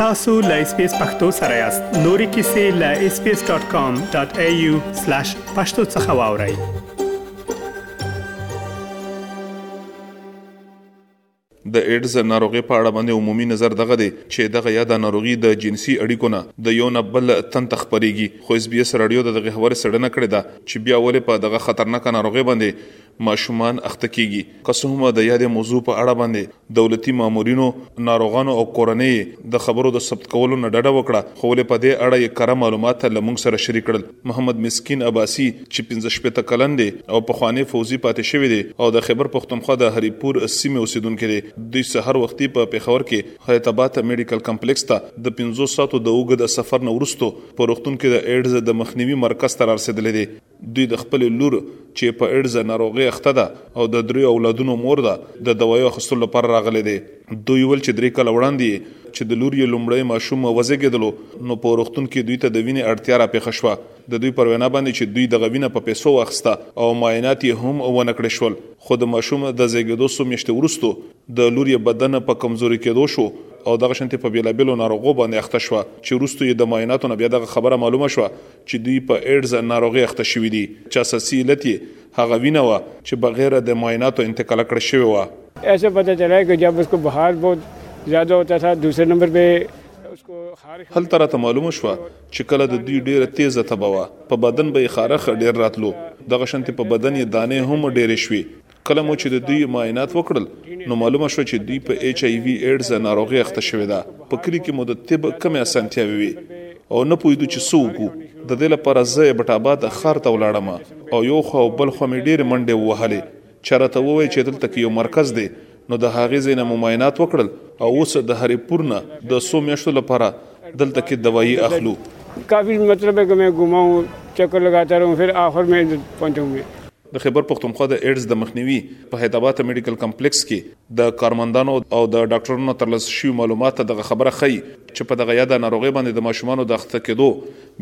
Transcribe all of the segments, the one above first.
tasu.lspacepakhtosarayast.nuri.kisi.lspace.com.au/pakhtosakhawauri د ایډز ناروغي په اړه باندې عمومي نظر دغه دی چې دغه یاده ناروغي د جنسي اړیکو نه د یو نه بل تن ته خپريږي خو اس بي اس رادیو دغه خبره سړنه کړې ده چې بیا ولې په دغه خطرناک ناروغي باندې ماشومان اخته کیږي. که څه هم د یادې موضوع په اړه باندې دولتي مامورینو، ناروغانو او کورنۍ یې د خبرو د ثبت کولو نه ډډه وکړه خو ولې په دې اړه یې کره معلومات له موږ سره شریک کړل. محمد مسکین عباسي چې پنځه شپېته کلن دی او پخوانی فوځي پاتې شوی دی او د خیبر پښتونخوا د هري پور سیمې اوسیدونکی دی، دوی سهار وختي په پېښور کې حیاتاباد میډیکل کمپلکس ته د پنځو ساعتو د اوږد سفر نه وروسته په روغتون کې د ایډز د مخنیوي مرکز ته رارسیدلی دی. دوی د خپلې لور چې په اېډز ناروغۍ اخته ده او د درېیو اولادونو مور ده، د دوایو اخیستلو لپاره راغلې دی. دوی وویل چې درې کاله وړاندې یې چې د لور یې لومړی ماشوم وزېږېدلو نو په روغتون کې دوی ته د وینې اړتیا راپېښه شوه. د دوی پر وینا باندې چې دوی دغه وینه په پیسو واخیسته او معاینات یې هم ونه کړې شول خو د ماشوم د زېږېدو څو میاشتې وروسته د لور یې بدن په کمزوري کېدو شو او دغه شانتې په بېلابېلو ناروغو باندې اخته شوه چې وروسته یې د معایناتو نه بیا دغه خبره معلومه شوه چې دوی په ایډز ناروغي اخته شوي دي، چې اساسي علت یې هغه وینه وه، چې بغیر د معایناتو انتقاله کړه شوې وه. ایسا پته چلا که جب اسکو بخار بهت زیاده هوتا تها دوسرې نمبر پې اسکو خارښ. هلته راته معلومه شوه چې کله د دوی ډېره تېزه تبه وه په بدن به یې خارښ ډېر راتلو دغه شانتې په بدن یې دانې هم ډېرې شوې کله مو چې د دوی معاینات وکړل نو معلومه شو چې دوی په ایچ آی وی ایډز ناروغي اخته شوې ده په کلی کې مو د طب کمې اسانتیاوې وي او نه پوهیدو چې څه وکړو د دې لپاره زه ایبټ آباد ښار ته ولاړم او یو خو او بل خو مې ډېرې منډې ووهلې چې راته ووایي چې دلته کې یو مرکز دی نو د هغې ځای نه مو معاینات وکړل او اوس د هرې پور نه د څو میاشتو لپاره دلته کې دوایي اخلو کافي مطلب کې مې ګماو چکر لګاتا رہوں پھر آخر میں پہنچوں گے د خېبر پښتونخوا د اېډز د مخنیوي په حیداباد مېډیکل کمپلېکس کې د کارمندانو او د ډاکټرانو نه ترلاسه شوي معلومات دغه خبره ښيي چې په دغه یاده ناروغۍ باندې د ماشومانو د اخته کېدو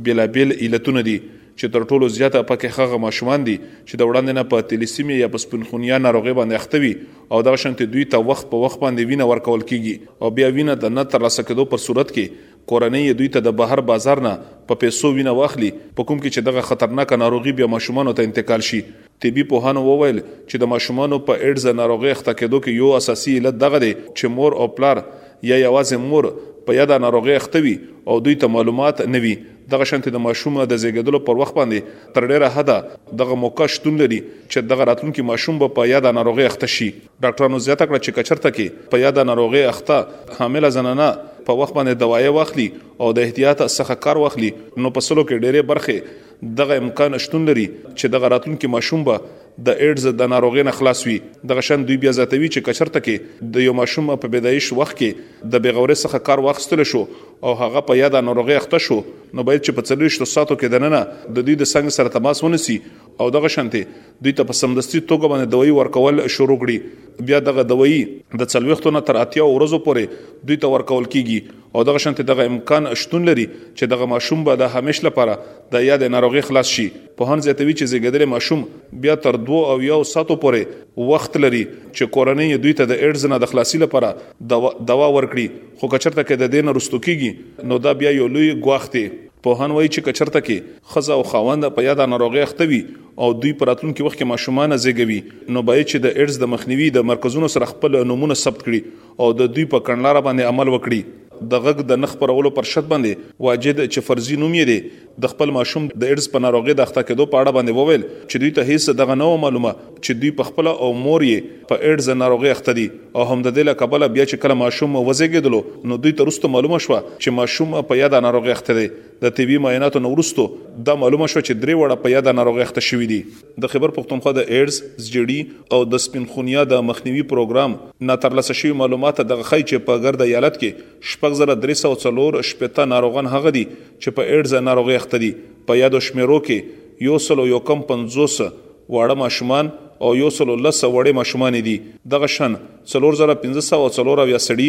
بېلابېل علتونه دي چې تر ټولو زیاته په کې هغه ماشومان دي چې د وړاندې نه په تېلیسیمیا یا په سپینخونیا ناروغۍ باندې اخته وي او دغه شانتې دوی ته وخت په وخت باندې وینه ورکول کېږي او بیا وینه د نه ترلاسه کېدو پر صورت کې کورنۍ یې دوی ته د بهر بازار نه په پیسو وینه واخلي، په کوم کې چې دغه خطرناکه ناروغي بیا ماشومانو ته انتقال شي. طبي پوهانو وویل چې د ماشومانو په ایډز ناروغۍ اخته کېدو کې یو اساسي علت دغه دی چې مور او پلار یا یوازې مور په یاده ناروغۍ اخته وي او دوی ته معلومات نه وي. دغه شانتې د ماشوم د زېږېدلو پر وخت باندې تر ډېره حده دغه موقع شتون لري چې دغه راتلونکي ماشوم به په یاده ناروغۍ اخته شي. ډاکټرانو زیاته کړه چې که چېرته کې په یاده ناروغۍ اخته حامله زنانه په وخت باندې دوايي واخلي او د احتیاط څخه کار واخلي نو په سلو کې ډېرې برخې دغه امکان شتون لري چې دغه راتلونکي ماشوم به د ایډز د ناروغۍ نه خلاص وي دغه شان دوی بیا زیاتوي چې که چېرته کې د یو ماشوم په پیدایش وخت کې د بېغورۍ څخه کار واخستل شو او هغه په یاده ناروغۍ اخته شو نو باید چې په 24 ساعتو کې دننه د دوی د څنګ سره تماس ونیسي او دغه شانتي دوی ته په سمدستي توګه باندې دوی ورکول شروع کړي بیا دغه دوی د څلويختو نه تر اتیا ورځو پورې دوی ته ورکول کیږي او دغه شانتي دغه امکان شتون لري چې دغه ماشوم به د همیش لپاره د یاد ناروغي خلاص شي په هن زیاتوي چې زیګدل ماشوم بیا تر دوه او یو ساتو پورې وخت لري چې کورنۍ دوی ته د ایډز نه د خلاصي لپاره دوا ورکړي خو کچرته کې د دین رستو کیږي نو دا بیا یو لوی غواخته پوهان وايي چې که چېرته کې ښځه او خاوند په یاده ناروغۍ اخته وي او دوی په راتلونکي وخت کې ماشومان زېږوي، نو باید چې د ایډز د مخنیوي د مرکزونو سره خپل نومونه ثبت کړي او د دوی په کړنلاره باندې عمل وکړي. د غږ د نه خپرولو پر شرط باندې واجد چې فرضي نوم یې دی، د خپل ماشوم د ایډز په ناروغۍ د اخته کېدو په اړه باندې وویل چې دوی ته هېڅ دغه نه وه معلومه. چې دوی په خپله او مور یې په ایډز ناروغۍ اخته دي او هم د دې له کبله بیا چې کله ماشوم وزېږېدلو نو دوی ته وروسته معلومه شوه چې ماشوم په یاده ناروغۍ اخته دی. د طبي معایناتو نه وروسته دا معلومه شوه چې درې واړه په یاده ناروغۍ اخته شوي دي. د خېبر پښتونخوا د ایډز، زجړي او د سپین خونیا د مخنیوي پروګرام نه ترلاسه شوي معلومات دغه ښايي چې په ګرد ایالت کې شپږ زره درې سوه څلور شپېته ناروغان هغه دي چې په ایډز ناروغۍ اخته دي. په یادو شمېرو کې یو سل او یو کم پنځوس واړه ماشومان او یو سل او لس وړې ماشومانې دي، دغه شان څلور زره پنځه سوه او څلور اویا سړي،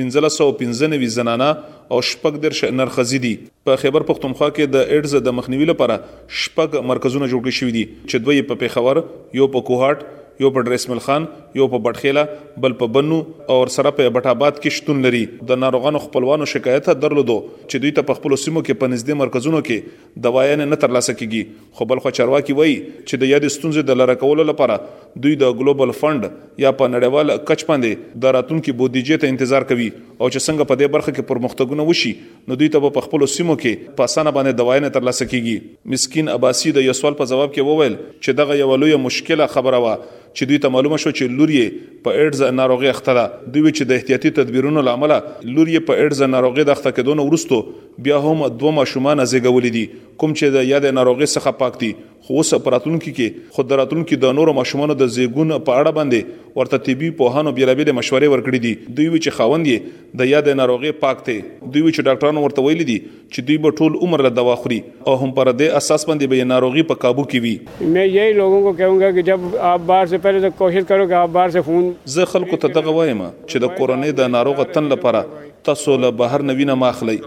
پنځلس سوه او پنځه نوي زنانه او شپږ دېرش نر ښځي دي. په خیبر پښتونخوا کې د ایډز د مخنیوي لپاره شپږ مرکزونه جوړ کړي شوي دي چې دوه یې په پېښور، یو په کوهاټ، یو په ډریس مل خان، یو په بټخېله، بل په بنو او ورسره په ایبټ اباد کې شتون لري. د ناروغانو خپلوانو شکایت درلودو چې دوی ته په خپلو سیمو کې په نږدې مرکزونو کې دوا یې نه ترلاسه کېږي، خو بلخوا چارواکي وايي چې د یادې ستونزې د لره کولو لپاره دوی د ګلوبل فنډ یا په نړیوال کچ باندې د راتلونکي بودیجې ته انتظار کوي او چې څنګه په دې برخه کې پرمختګونه وشي نو دوی ته به په خپلو سیمو کې په اسانه باندې دوايانې ترلاسه کېږي. مسکین عباسي د یو سوال په ځواب کې وویل چې دغه یوه لویه مشکله خبره وه چې دوی ته معلومه شوه چې لور یې په ایډز ناروغي اخته ده دوی وی چې د احتیاطي تدبیرونو لامل لور یې په ایډز ناروغي د اخته کېدو نه وروسته بیا هم دوه ماشومان زیږولي دي کوم چې د یادې ناروغي څخه پاک دي خو اوس په راتلونکي کې خو د راتلونکي د نورو ماشومانو د زیږون په اړه باندې ورته طبي پوهانو بیلابیلې مشورې ورکړې دي دوی وی چې خاوند یې د یادې ناروغي پاک دی دوی وی چې ډاکټرانو ورته ویلي دي چې دوی به ټول عمر له دوا خوري او هم پر دې اساس باندې به یې ناروغي په کابو کې وي. مې یی لوګون کو کهون ګا کې جب آپ بار سه پهله ته کوشش کرو کې آپ بار سه خون. زه خلکو ته دغه وایم چې د کورنۍ د ناروغ تن لپاره تاسو له بهر نه وینه مه اخلئ،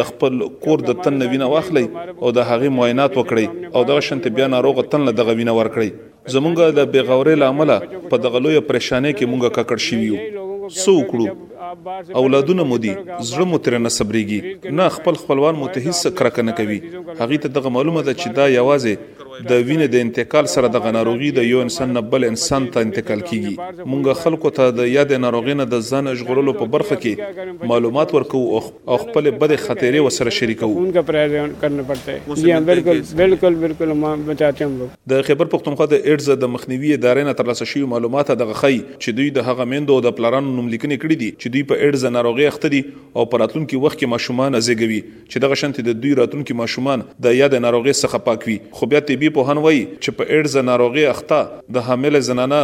د خپل کور د تن نه وینه واخلئ او د هغې معاینات وکړئ او دغه شانتې بیا ناروغ تن له دغه وینه ورکړئ. زمونږ د بې غورۍ له امله په دغه لویه پریشانۍ کې مونږ ککړ شوي یو. څه وکړو؟ اولادونه مو دي، زړه مو ترې نه صبرېږي. نه، خپل خپلوان مو ته هېڅ کرکه نه کوي. هغوی ته دغه معلومه ده چې دا یوازې د وینې د انتقال سره دغه ناروغي د یو انسان نه بل انسان ته انتقال کېږي. مونږ خلکو ته د یادې ناروغۍ نه د ځان ژغورلو په برخه کې معلومات ورکوو او خپلې بدې خاطرې ورسره شریکوو. د خېبر پښتونخوا د اېډز د مخنیوي ادارې نه ترلاسه شوي معلومات دغه ښيي چې دوی د هغه میندو او د پلارانو نوملیکنې کړي دي چې دوی په اېډز ناروغۍ اخته دي او په راتلونکي وخت کې ماشومان زېږوي چې دغه شانتې د دوی راتلونکي ماشومان د یادې ناروغې څخه پاک وي خو بیا طبي پوهان وايي چې په اېډز ناروغې اخته د حاملې زنانه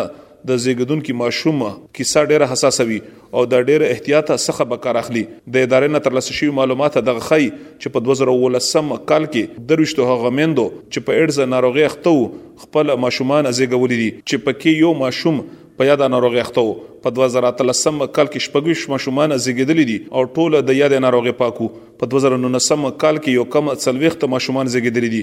د زیږیدونکي ماشوم کیسه ډیره حساسه وي او د ډیر احتیاط څخه به کار اخلي. د ادارې نه ترلاسه شوي معلومات دغه ښايي چې په دوه زره او اوولسم کال کې درویشتو هغه میندو چې په ایډز ناروغي اخته وو خپل ماشومان زیږولي دي چې په کې یو ماشوم په یاده ناروغي اخته وو. په دوه زره او اتلسم کال کې شپږ ویشت ماشومان زیږیدلي دي او ټول د یادې ناروغي پاک وو. په دوه زره او نولسم کال کې یو کم څلویښت ماشومان زیږیدلي دي.